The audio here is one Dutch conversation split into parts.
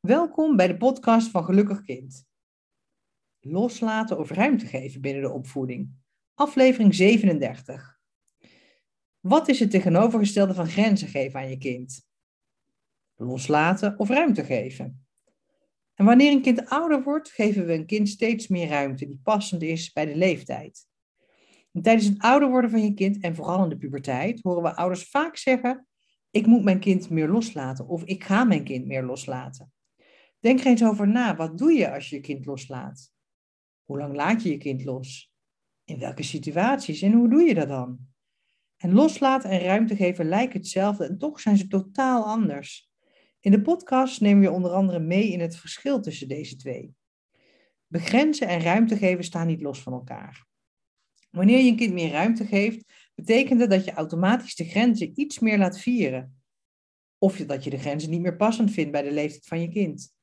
Welkom bij de podcast van Gelukkig Kind. Loslaten of ruimte geven binnen de opvoeding. Aflevering 37. Wat is het tegenovergestelde van grenzen geven aan je kind? Loslaten of ruimte geven. En wanneer een kind ouder wordt, geven we een kind steeds meer ruimte die passend is bij de leeftijd. En tijdens het ouder worden van je kind en vooral in de puberteit horen we ouders vaak zeggen: Ik moet mijn kind meer loslaten of ik ga mijn kind meer loslaten. Denk eens over na. Wat doe je als je je kind loslaat? Hoe lang laat je je kind los? In welke situaties en hoe doe je dat dan? En loslaten en ruimte geven lijken hetzelfde en toch zijn ze totaal anders. In de podcast nemen we onder andere mee in het verschil tussen deze twee. Begrenzen en ruimte geven staan niet los van elkaar. Wanneer je een kind meer ruimte geeft, betekent dat dat je automatisch de grenzen iets meer laat vieren. Of dat je de grenzen niet meer passend vindt bij de leeftijd van je kind.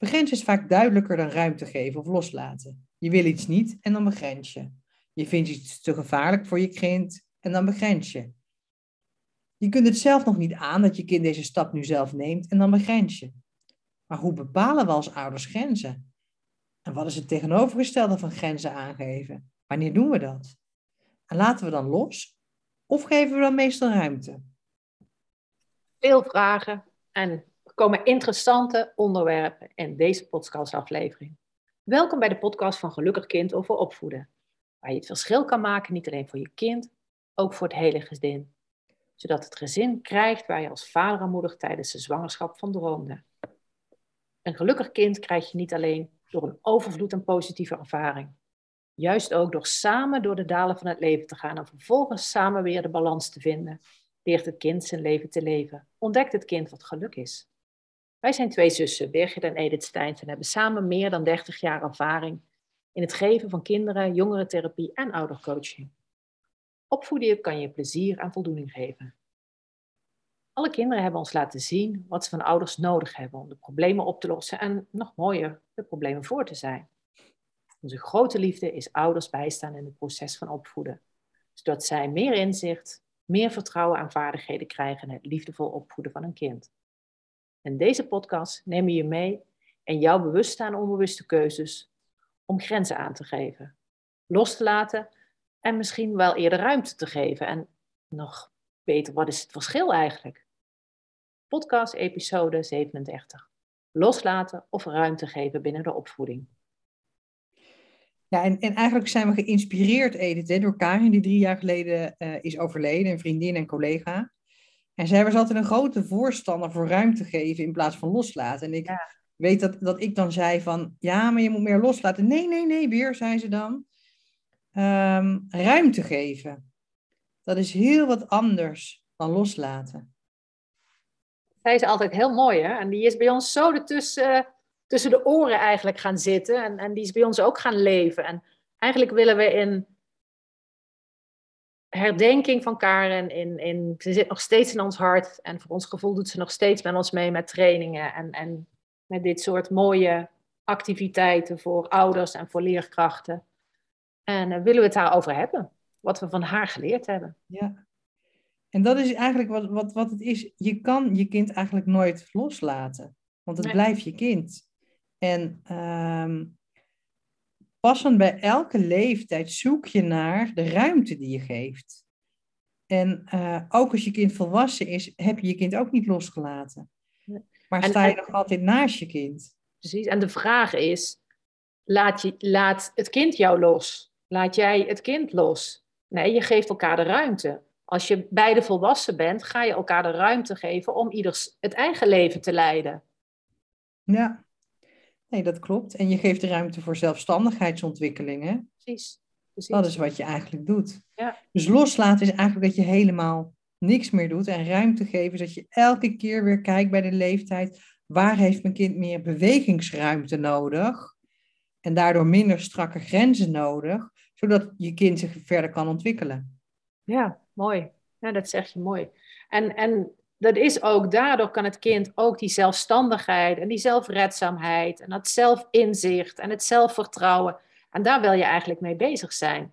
Begrens is vaak duidelijker dan ruimte geven of loslaten. Je wil iets niet en dan begrens je. Je vindt iets te gevaarlijk voor je kind en dan begrens je. Je kunt het zelf nog niet aan dat je kind deze stap nu zelf neemt en dan begrens je. Maar hoe bepalen we als ouders grenzen? En wat is het tegenovergestelde van grenzen aangeven? Wanneer doen we dat? En laten we dan los of geven we dan meestal ruimte? Veel vragen en komen interessante onderwerpen in deze podcastaflevering. Welkom bij de podcast van Gelukkig Kind over opvoeden, waar je het verschil kan maken niet alleen voor je kind, ook voor het hele gezin, zodat het gezin krijgt waar je als vader en moeder tijdens de zwangerschap van droomde. Een gelukkig kind krijg je niet alleen door een overvloed aan positieve ervaring, juist ook door samen door de dalen van het leven te gaan en vervolgens samen weer de balans te vinden, leert het kind zijn leven te leven, ontdekt het kind wat geluk is. Wij zijn twee zussen, Birgit en Edith Steins, en hebben samen meer dan 30 jaar ervaring in het geven van kinderen, jongerentherapie en oudercoaching. Opvoeden kan je plezier en voldoening geven. Alle kinderen hebben ons laten zien wat ze van ouders nodig hebben om de problemen op te lossen en, nog mooier, de problemen voor te zijn. Onze grote liefde is ouders bijstaan in het proces van opvoeden, zodat zij meer inzicht, meer vertrouwen en vaardigheden krijgen in het liefdevol opvoeden van een kind. In deze podcast nemen je mee in jouw bewuste en onbewuste keuzes om grenzen aan te geven, los te laten en misschien wel eerder ruimte te geven. En nog beter, wat is het verschil eigenlijk? Podcast episode 37. Loslaten of ruimte geven binnen de opvoeding. Ja, en, en eigenlijk zijn we geïnspireerd, Edith, door Karin, die drie jaar geleden uh, is overleden, een vriendin en collega. En zij was altijd een grote voorstander voor ruimte geven in plaats van loslaten. En ik weet dat, dat ik dan zei van, ja, maar je moet meer loslaten. Nee, nee, nee, weer, zei ze dan. Ehm, ruimte geven. Dat is heel wat anders dan loslaten. Zij is altijd heel mooi, hè? En die is bij ons zo ertussen, tussen de oren eigenlijk gaan zitten. En, en die is bij ons ook gaan leven. En eigenlijk willen we in herdenking van Karen. In, in, ze zit nog steeds in ons hart. En voor ons gevoel doet ze nog steeds met ons mee met trainingen. En, en met dit soort mooie activiteiten voor ouders en voor leerkrachten. En uh, willen we het daarover hebben. Wat we van haar geleerd hebben. Ja. En dat is eigenlijk wat, wat, wat het is. Je kan je kind eigenlijk nooit loslaten. Want het blijft je kind. En um, passend bij elke leeftijd zoek je naar de ruimte die je geeft. En uh, ook als je kind volwassen is, heb je je kind ook niet losgelaten. Maar sta je nog altijd naast je kind. Precies, en de vraag is, laat, je, laat het kind jou los? Laat jij het kind los? Nee, je geeft elkaar de ruimte. Als je beide volwassen bent, ga je elkaar de ruimte geven om ieders het eigen leven te leiden. Ja, Nee, dat klopt. En je geeft de ruimte voor zelfstandigheidsontwikkeling. Hè? Precies. Precies. Dat is wat je eigenlijk doet. Ja. Dus loslaten is eigenlijk dat je helemaal niks meer doet. En ruimte geven is dat je elke keer weer kijkt bij de leeftijd. Waar heeft mijn kind meer bewegingsruimte nodig? En daardoor minder strakke grenzen nodig. Zodat je kind zich verder kan ontwikkelen. Ja, mooi. Ja, dat zeg je mooi. En, en dat is ook, daardoor kan het kind ook die zelfstandigheid en die zelfredzaamheid en dat zelfinzicht en het zelfvertrouwen. En daar wil je eigenlijk mee bezig zijn.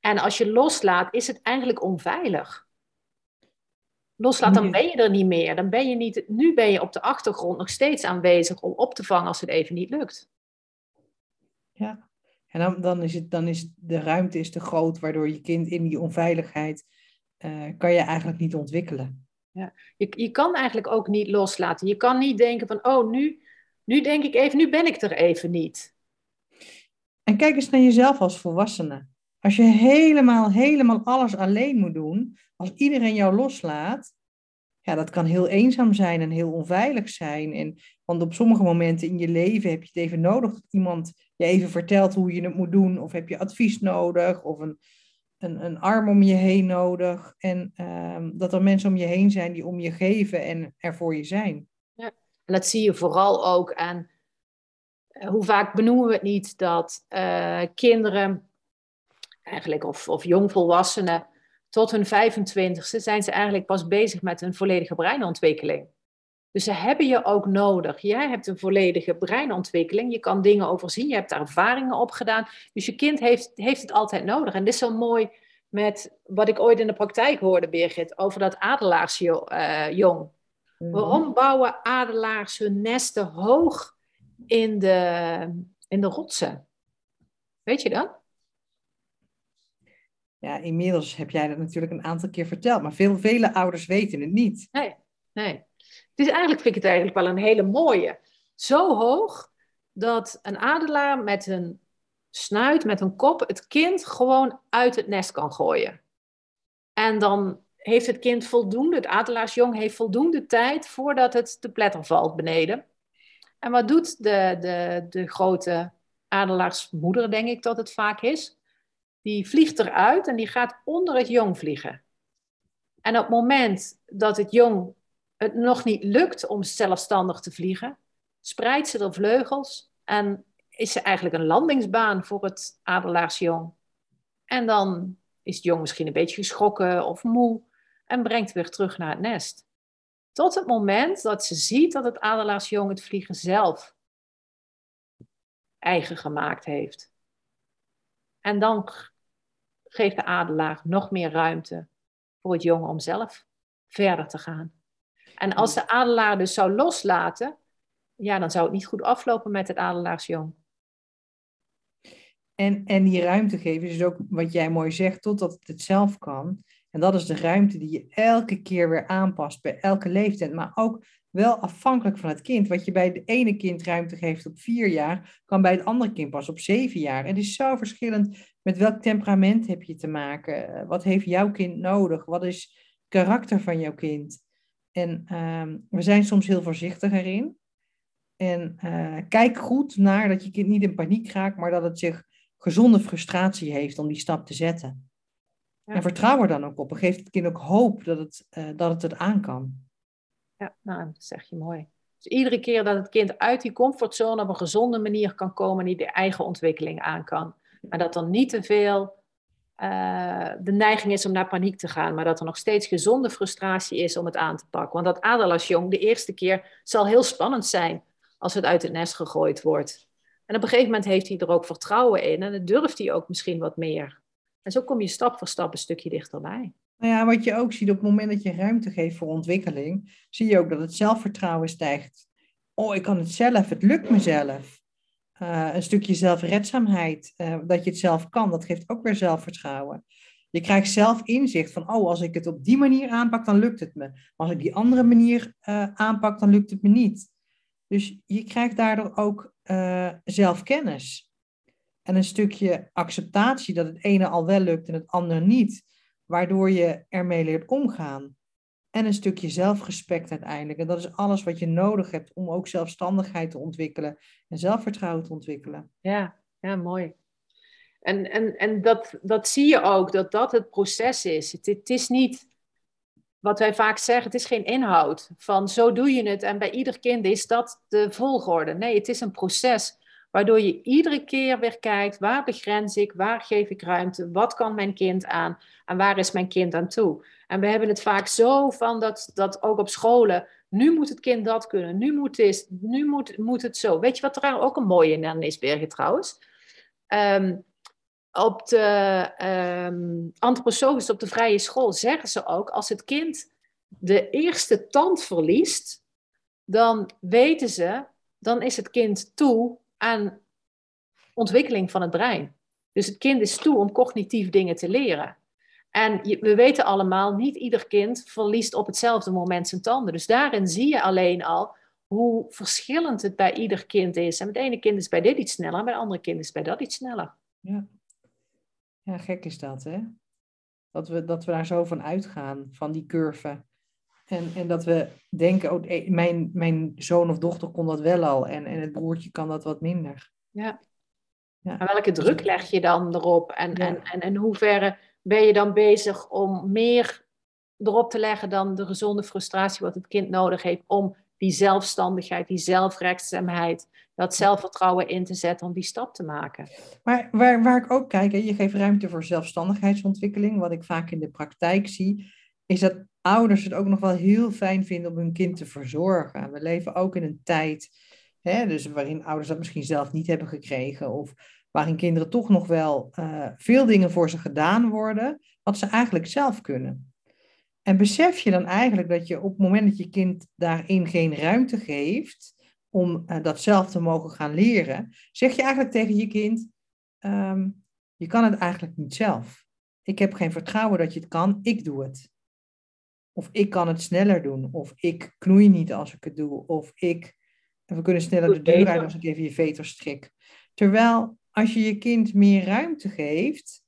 En als je loslaat, is het eigenlijk onveilig. loslaat, dan ben je er niet meer. Dan ben je niet, nu ben je op de achtergrond nog steeds aanwezig om op te vangen als het even niet lukt. Ja, en dan, dan, is, het, dan is de ruimte is te groot, waardoor je kind in die onveiligheid uh, kan je eigenlijk niet ontwikkelen. Ja. Je, je kan eigenlijk ook niet loslaten. Je kan niet denken van, oh, nu, nu denk ik even, nu ben ik er even niet. En kijk eens naar jezelf als volwassene. Als je helemaal, helemaal alles alleen moet doen, als iedereen jou loslaat, ja, dat kan heel eenzaam zijn en heel onveilig zijn. En, want op sommige momenten in je leven heb je het even nodig dat iemand je even vertelt hoe je het moet doen. Of heb je advies nodig of een, een, een arm om je heen nodig. En ehm, dat er mensen om je heen zijn die om je geven en er voor je zijn. Ja, en dat zie je vooral ook aan, eh, hoe vaak benoemen we het niet, dat uh, kinderen eigenlijk, of, of jongvolwassenen, tot hun 25ste zijn ze eigenlijk pas bezig met een volledige breinontwikkeling. Dus ze hebben je ook nodig. Jij hebt een volledige breinontwikkeling. Je kan dingen overzien. Je hebt daar ervaringen op gedaan. Dus je kind heeft, heeft het altijd nodig. En dit is zo mooi met wat ik ooit in de praktijk hoorde, Birgit, over dat adelaarsjong. Uh, Waarom bouwen adelaars hun nesten hoog in de, in de rotsen? Weet je dat? Ja, inmiddels heb jij dat natuurlijk een aantal keer verteld, maar veel, vele ouders weten het niet. Nee, nee. Dus eigenlijk vind ik het eigenlijk wel een hele mooie. Zo hoog dat een adelaar met een snuit, met een kop, het kind gewoon uit het nest kan gooien. En dan heeft het kind voldoende, het adelaarsjong heeft voldoende tijd voordat het te pletter valt beneden. En wat doet de, de, de grote adelaarsmoeder, denk ik dat het vaak is? Die vliegt eruit en die gaat onder het jong vliegen. En op het moment dat het jong het nog niet lukt om zelfstandig te vliegen, spreidt ze de vleugels en is ze eigenlijk een landingsbaan voor het adelaarsjong. En dan is het jong misschien een beetje geschrokken of moe en brengt weer terug naar het nest. Tot het moment dat ze ziet dat het adelaarsjong het vliegen zelf eigen gemaakt heeft. En dan geeft de adelaar nog meer ruimte voor het jong om zelf verder te gaan. En als de adelaar dus zou loslaten, ja, dan zou het niet goed aflopen met het adelaarsjong. En, en die ruimte geven is ook wat jij mooi zegt, totdat het het zelf kan. En dat is de ruimte die je elke keer weer aanpast bij elke leeftijd, maar ook wel afhankelijk van het kind. Wat je bij het ene kind ruimte geeft op vier jaar, kan bij het andere kind pas op zeven jaar. En het is zo verschillend met welk temperament heb je te maken. Wat heeft jouw kind nodig? Wat is het karakter van jouw kind? En ehm, we zijn soms heel voorzichtiger in. En uh, kijk goed naar dat je kind niet in paniek raakt, maar dat het zich gezonde frustratie heeft om die stap te zetten. En vertrouw er dan ook op. En geef het kind ook hoop dat het, uh, dat het het aan kan. Ja, nou, dat zeg je mooi. Dus iedere keer dat het kind uit die comfortzone op een gezonde manier kan komen, die de eigen ontwikkeling aan kan. Maar dat er niet te veel uh, de neiging is om naar paniek te gaan, maar dat er nog steeds gezonde frustratie is om het aan te pakken. Want dat adelaarsjong de eerste keer zal heel spannend zijn als het uit het nest gegooid wordt. En op een gegeven moment heeft hij er ook vertrouwen in en dan durft hij ook misschien wat meer. En zo kom je stap voor stap een stukje dichterbij. Nou ja, wat je ook ziet op het moment dat je ruimte geeft voor ontwikkeling, zie je ook dat het zelfvertrouwen stijgt. Oh, ik kan het zelf, het lukt mezelf. Uh, een stukje zelfredzaamheid, uh, dat je het zelf kan, dat geeft ook weer zelfvertrouwen. Je krijgt zelf inzicht van, oh, als ik het op die manier aanpak, dan lukt het me. Maar als ik die andere manier uh, aanpak, dan lukt het me niet. Dus je krijgt daardoor ook zelfkennis. En een stukje acceptatie dat het ene al wel lukt en het andere niet, waardoor je ermee leert omgaan. En een stukje zelfrespect uiteindelijk. En dat is alles wat je nodig hebt om ook zelfstandigheid te ontwikkelen en zelfvertrouwen te ontwikkelen. Ja, ja mooi. En, en, en dat, dat zie je ook, dat dat het proces is. Het, het is niet wat wij vaak zeggen, het is geen inhoud van zo doe je het en bij ieder kind is dat de volgorde. Nee, het is een proces waardoor je iedere keer weer kijkt, waar begrens ik, waar geef ik ruimte, wat kan mijn kind aan en waar is mijn kind aan toe. En we hebben het vaak zo van dat, dat ook op scholen, nu moet het kind dat kunnen, nu moet dit, nu moet, moet het zo. Weet je wat er ook een mooie in is, Bergen trouwens? Um, op de um, op de vrije school, zeggen ze ook, als het kind de eerste tand verliest, dan weten ze, dan is het kind toe aan ontwikkeling van het brein. Dus het kind is toe om cognitief dingen te leren. En we weten allemaal, niet ieder kind verliest op hetzelfde moment zijn tanden. Dus daarin zie je alleen al hoe verschillend het bij ieder kind is. En met ene kind is bij dit iets sneller, en het andere kind is bij dat iets sneller. Ja, ja gek is dat, hè? Dat we, dat we daar zo van uitgaan, van die curve. En, en dat we denken, oh, eh, mijn, mijn zoon of dochter kon dat wel al en, en het broertje kan dat wat minder. Ja. ja. En welke druk leg je dan erop? En, en, en in hoeverre ben je dan bezig om meer erop te leggen dan de gezonde frustratie wat het kind nodig heeft om die zelfstandigheid, die zelfrechtzaamheid, dat zelfvertrouwen in te zetten om die stap te maken. Maar waar, waar ik ook kijk, je geeft ruimte voor zelfstandigheidsontwikkeling. Wat ik vaak in de praktijk zie, is dat ouders het ook nog wel heel fijn vinden om hun kind te verzorgen. We leven ook in een tijd hè, dus waarin ouders dat misschien zelf niet hebben gekregen. Of waarin kinderen toch nog wel uh, veel dingen voor ze gedaan worden, wat ze eigenlijk zelf kunnen. En besef je dan eigenlijk dat je op het moment dat je kind daarin geen ruimte geeft om uh, dat zelf te mogen gaan leren, zeg je eigenlijk tegen je kind, um, je kan het eigenlijk niet zelf. Ik heb geen vertrouwen dat je het kan, ik doe het. Of ik kan het sneller doen, of ik knoei niet als ik het doe, of ik, we kunnen sneller de deur uit als ik even je veter strik. Terwijl als je je kind meer ruimte geeft,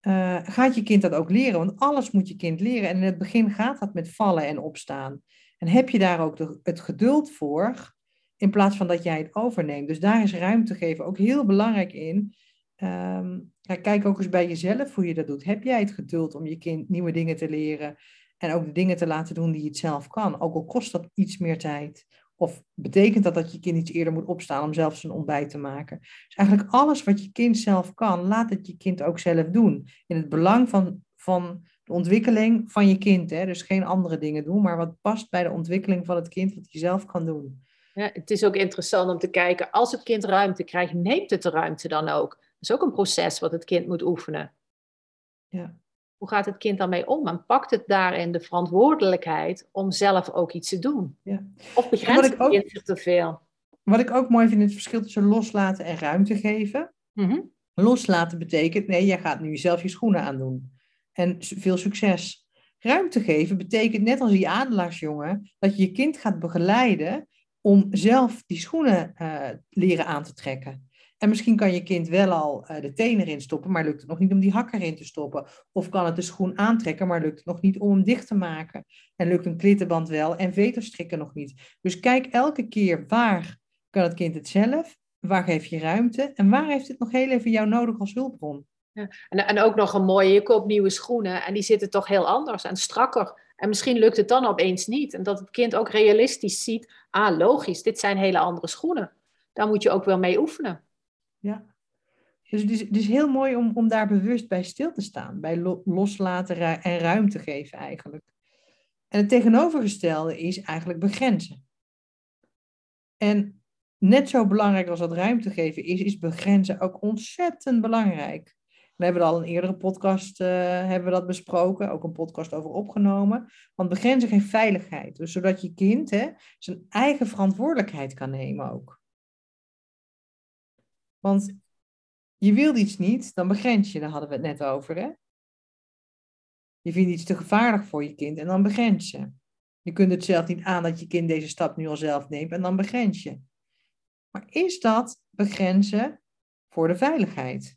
uh, gaat je kind dat ook leren. Want alles moet je kind leren. En in het begin gaat dat met vallen en opstaan. En heb je daar ook de, het geduld voor, in plaats van dat jij het overneemt. Dus daar is ruimte geven ook heel belangrijk in. Um, kijk ook eens bij jezelf hoe je dat doet. Heb jij het geduld om je kind nieuwe dingen te leren en ook de dingen te laten doen die het zelf kan? Ook al kost dat iets meer tijd of betekent dat dat je kind iets eerder moet opstaan om zelf zijn ontbijt te maken? Dus eigenlijk alles wat je kind zelf kan, laat het je kind ook zelf doen. In het belang van, van de ontwikkeling van je kind. Hè? Dus geen andere dingen doen, maar wat past bij de ontwikkeling van het kind, wat je zelf kan doen. Ja, het is ook interessant om te kijken, als het kind ruimte krijgt, neemt het de ruimte dan ook? Dat is ook een proces wat het kind moet oefenen. Ja. Hoe gaat het kind daarmee om? En pakt het daarin de verantwoordelijkheid om zelf ook iets te doen? Ja. Of begrenst het kind zich te veel? Wat ik ook mooi vind, is het verschil tussen loslaten en ruimte geven. Mhm. Loslaten betekent, nee, jij gaat nu jezelf je schoenen aandoen. En veel succes. Ruimte geven betekent, net als die adelaarsjongen, dat je je kind gaat begeleiden om zelf die schoenen uh, leren aan te trekken. En misschien kan je kind wel al uh, de tenen erin stoppen, maar lukt het nog niet om die hakker in te stoppen. Of kan het de schoen aantrekken, maar lukt het nog niet om hem dicht te maken. En lukt een klittenband wel en veterstrikken nog niet. Dus kijk elke keer waar kan het kind het zelf, waar geef je ruimte en waar heeft het nog heel even jou nodig als hulpbron. Ja, en, en ook nog een mooie, je koopt nieuwe schoenen en die zitten toch heel anders en strakker. En misschien lukt het dan opeens niet. En dat het kind ook realistisch ziet, ah logisch, dit zijn hele andere schoenen. Daar moet je ook wel mee oefenen. Ja. Dus het is, heel mooi om, om daar bewust bij stil te staan, bij loslaten en ruimte geven eigenlijk. En het tegenovergestelde is eigenlijk begrenzen. En net zo belangrijk als dat ruimte geven is, is begrenzen ook ontzettend belangrijk. We hebben al een eerdere podcast uh, hebben we dat besproken, ook een podcast over opgenomen. Want begrenzen geeft veiligheid. Dus zodat je kind hè, zijn eigen verantwoordelijkheid kan nemen ook. Want je wilt iets niet, dan begrens je. Daar hadden we het net over. Hè? Je vindt iets te gevaarlijk voor je kind en dan begrens je. Je kunt het zelf niet aan dat je kind deze stap nu al zelf neemt en dan begrens je. Maar is dat begrenzen voor de veiligheid?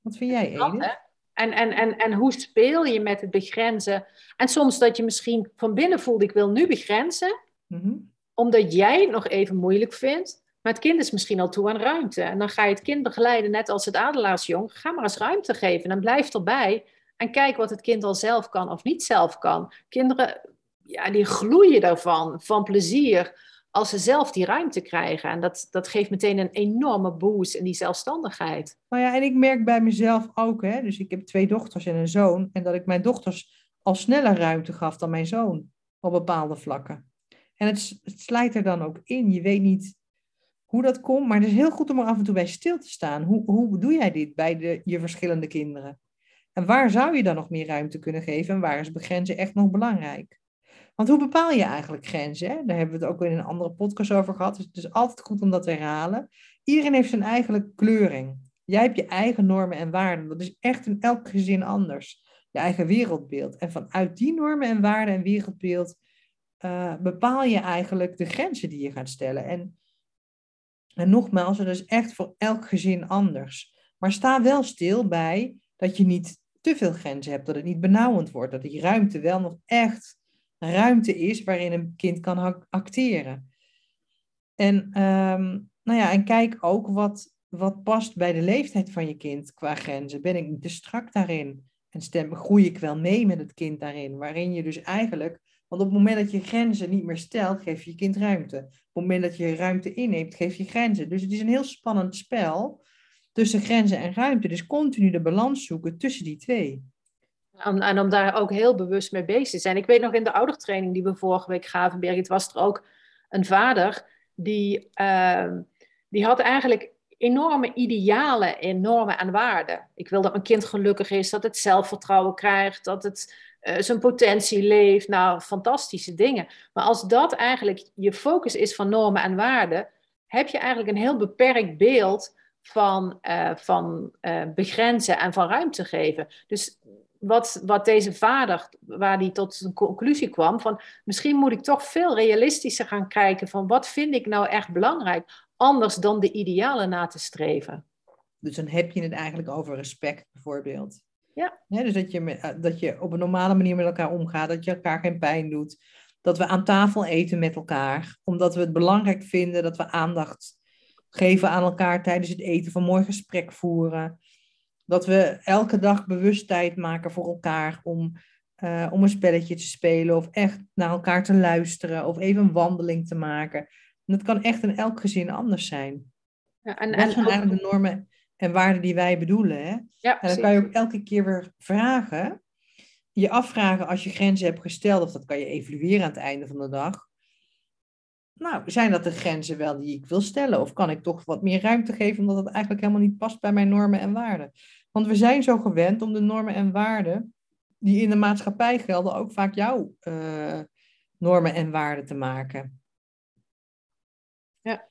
Wat vind jij, Edith? En, en, en, en hoe speel je met het begrenzen? En soms dat je misschien van binnen voelt, ik wil nu begrenzen. Mm omdat jij het nog even moeilijk vindt. Maar het kind is misschien al toe aan ruimte. En dan ga je het kind begeleiden, net als het adelaarsjong. Ga maar eens ruimte geven en blijf erbij. En kijk wat het kind al zelf kan of niet zelf kan. Kinderen, ja, die gloeien daarvan, van plezier, als ze zelf die ruimte krijgen. En dat, dat geeft meteen een enorme boost in die zelfstandigheid. Nou ja, en ik merk bij mezelf ook, hè, dus ik heb twee dochters en een zoon. En dat ik mijn dochters al sneller ruimte gaf dan mijn zoon op bepaalde vlakken. En het, het slijt er dan ook in. Je weet niet hoe dat komt, maar het is heel goed om er af en toe bij stil te staan. Hoe, hoe doe jij dit bij de, je verschillende kinderen? En waar zou je dan nog meer ruimte kunnen geven en waar is begrenzen echt nog belangrijk? Want hoe bepaal je eigenlijk grenzen? Hè? Daar hebben we het ook in een andere podcast over gehad. Dus het is altijd goed om dat te herhalen. Iedereen heeft zijn eigen kleuring. Jij hebt je eigen normen en waarden. Dat is echt in elk gezin anders. Je eigen wereldbeeld. En vanuit die normen en waarden en wereldbeeld uh, bepaal je eigenlijk de grenzen die je gaat stellen. En, en nogmaals, het is echt voor elk gezin anders. Maar sta wel stil bij dat je niet te veel grenzen hebt, dat het niet benauwend wordt, dat die ruimte wel nog echt ruimte is waarin een kind kan acteren. En, um, nou ja, en kijk ook wat, wat past bij de leeftijd van je kind qua grenzen. Ben ik niet te strak daarin? En stem, groei ik wel mee met het kind daarin? Waarin je dus eigenlijk, want op het moment dat je grenzen niet meer stelt, geef je je kind ruimte. Op het moment dat je ruimte inneemt, geef je grenzen. Dus het is een heel spannend spel tussen grenzen en ruimte. Dus continu de balans zoeken tussen die twee. En, en, om daar ook heel bewust mee bezig te zijn. Ik weet nog in de oudertraining die we vorige week gaven, Birgit, was er ook een vader die, uh, die had eigenlijk enorme idealen in normen en waarden. Ik wil dat mijn kind gelukkig is, dat het zelfvertrouwen krijgt, dat het uh, zijn potentie leeft. Nou, fantastische dingen. Maar als dat eigenlijk je focus is van normen en waarden, heb je eigenlijk een heel beperkt beeld van, uh, van uh, begrenzen en van ruimte geven. Dus wat, wat deze vader, waar hij tot een conclusie kwam, van misschien moet ik toch veel realistischer gaan kijken van wat vind ik nou echt belangrijk, anders dan de idealen na te streven. Dus dan heb je het eigenlijk over respect bijvoorbeeld. Ja. dus dat je, met, eh, dat je op een normale manier met elkaar omgaat, dat je elkaar geen pijn doet. Dat we aan tafel eten met elkaar, omdat we het belangrijk vinden dat we aandacht geven aan elkaar tijdens het eten, van mooi gesprek voeren. Dat we elke dag bewust tijd maken voor elkaar om, uh, om een spelletje te spelen of echt naar elkaar te luisteren of even een wandeling te maken. En dat kan echt in elk gezin anders zijn. Ja, en, dat zijn eigenlijk de normen en waarden die wij bedoelen. Hè? Ja, en dan kan je ook elke keer weer vragen, je afvragen als je grenzen hebt gesteld, of dat kan je evalueren aan het einde van de dag. Nou, zijn dat de grenzen wel die ik wil stellen? Of kan ik toch wat meer ruimte geven omdat het eigenlijk helemaal niet past bij mijn normen en waarden? Want we zijn zo gewend om de normen en waarden die in de maatschappij gelden ook vaak jouw uh, normen en waarden te maken. Ja.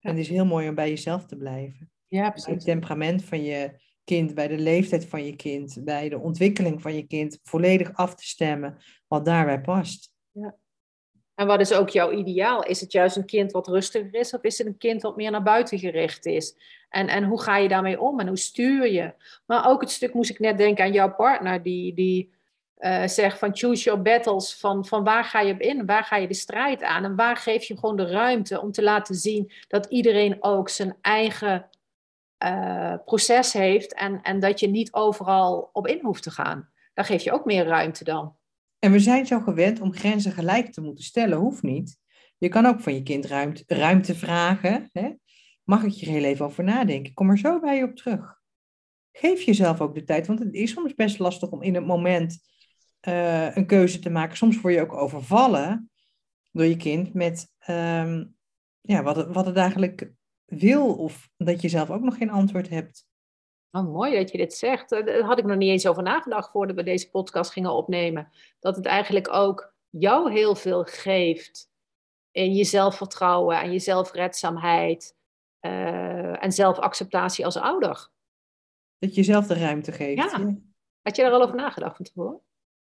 En het is heel mooi om bij jezelf te blijven. Ja, precies. Bij het temperament van je kind, bij de leeftijd van je kind, bij de ontwikkeling van je kind, volledig af te stemmen wat daarbij past. Ja. En wat is ook jouw ideaal? Is het juist een kind wat rustiger is of is het een kind wat meer naar buiten gericht is? En, en hoe ga je daarmee om en hoe stuur je? Maar ook het stuk moest ik net denken aan jouw partner die, die uh, zegt van choose your battles, van, van waar ga je op in, waar ga je de strijd aan en waar geef je gewoon de ruimte om te laten zien dat iedereen ook zijn eigen uh, proces heeft en, en dat je niet overal op in hoeft te gaan. Daar geef je ook meer ruimte dan. En we zijn zo gewend om grenzen gelijk te moeten stellen, hoeft niet. Je kan ook van je kind ruimte, vragen. Hè? Mag ik je heel even over nadenken? Kom er zo bij je op terug. Geef jezelf ook de tijd, want het is soms best lastig om in het moment uh, een keuze te maken. Soms word je ook overvallen door je kind met um, ja, wat, wat het eigenlijk wil, of dat je zelf ook nog geen antwoord hebt. Oh, mooi dat je dit zegt. Daar had ik nog niet eens over nagedacht voordat we deze podcast gingen opnemen. Dat het eigenlijk ook jou heel veel geeft in je zelfvertrouwen en je zelfredzaamheid uh, en zelfacceptatie als ouder. Dat je jezelf de ruimte geeft. Ja. Had je daar al over nagedacht van tevoren?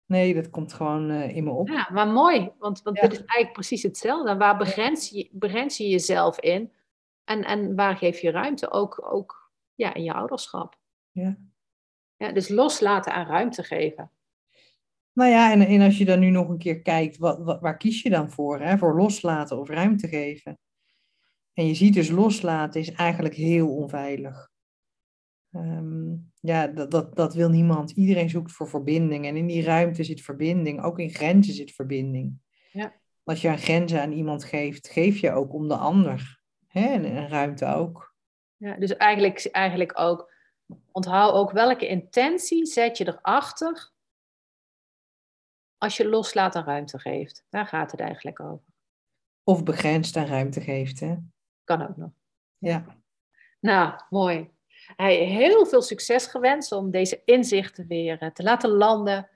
Nee, dat komt gewoon uh, in me op. Ja, maar mooi, want, want ja. dit is eigenlijk precies hetzelfde. waar begrens je, begrens je jezelf in? En, en waar geef je ruimte? Ook, ook ja, in je ouderschap. Ja. ja dus loslaten en ruimte geven. Nou ja, en, en als je dan nu nog een keer kijkt, wat, wat, waar kies je dan voor? Hè? Voor loslaten of ruimte geven? En je ziet dus loslaten is eigenlijk heel onveilig. Um, ja, dat, dat, dat wil niemand. Iedereen zoekt voor verbinding. En in die ruimte zit verbinding. Ook in grenzen zit verbinding. Ja. Als je een grenzen aan iemand geeft, geef je ook om de ander. Hè? En, en ruimte ook. Ja, dus eigenlijk, eigenlijk ook, onthoud ook welke intentie zet je erachter als je loslaat en ruimte geeft. Daar gaat het eigenlijk over. Of begrensd en ruimte geeft, hè? Kan ook nog. Ja. Nou, mooi. Heel veel succes gewenst om deze inzichten weer eh, te laten landen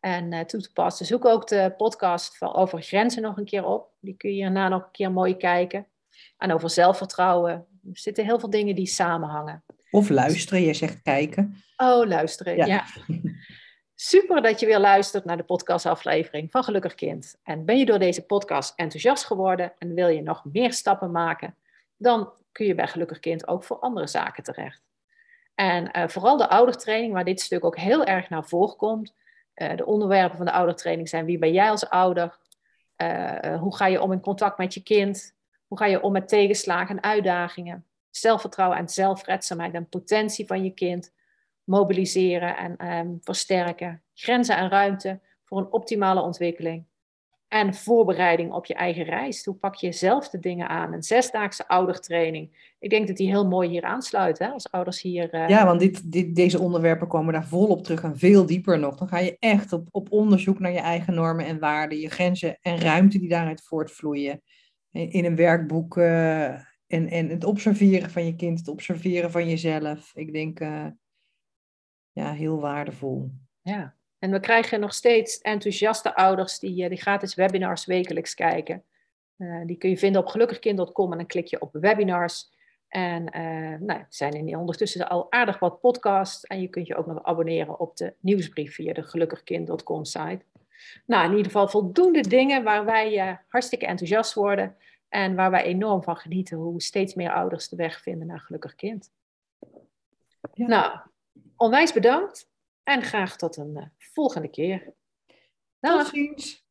en uh, toe te passen. Zoek ook de podcast over grenzen nog een keer op. Die kun je hierna nog een keer mooi kijken. En over zelfvertrouwen. Er zitten heel veel dingen die samenhangen. Of luisteren, je zegt kijken. Oh, luisteren, ja. Super dat je weer luistert naar de podcastaflevering van Gelukkig Kind. En ben je door deze podcast enthousiast geworden en wil je nog meer stappen maken, dan kun je bij Gelukkig Kind ook voor andere zaken terecht. En uh, vooral de oudertraining, waar dit stuk ook heel erg naar voren komt. Uh, de onderwerpen van de oudertraining zijn wie ben jij als ouder? Uh, hoe ga je om in contact met je kind? Hoe ga je om met tegenslagen en uitdagingen? Zelfvertrouwen en zelfredzaamheid en potentie van je kind mobiliseren en um, versterken. Grenzen en ruimte voor een optimale ontwikkeling. En voorbereiding op je eigen reis. Hoe pak je zelf de dingen aan? Een zesdaagse oudertraining. Ik denk dat die heel mooi hier aansluit, hè? als ouders hier... Uh... Ja, want dit, deze onderwerpen komen daar volop terug en veel dieper nog. Dan ga je echt op, op onderzoek naar je eigen normen en waarden, je grenzen en ruimte die daaruit voortvloeien. In een werkboek uh, en, en het observeren van je kind, het observeren van jezelf. Ik denk, uh, ja, heel waardevol. Ja, en we krijgen nog steeds enthousiaste ouders die, die gratis webinars wekelijks kijken. Die kun je vinden op gelukkigkind.com en dan klik je op webinars. En nou, er zijn in ondertussen al aardig wat podcasts. En je kunt je ook nog abonneren op de nieuwsbrief via de gelukkigkind.com site. Nou, in ieder geval voldoende dingen waar wij uh, hartstikke enthousiast worden. En waar wij enorm van genieten hoe steeds meer ouders de weg vinden naar gelukkig kind. Ja. Nou, onwijs bedankt en graag tot een uh, volgende keer. Dag. Tot ziens.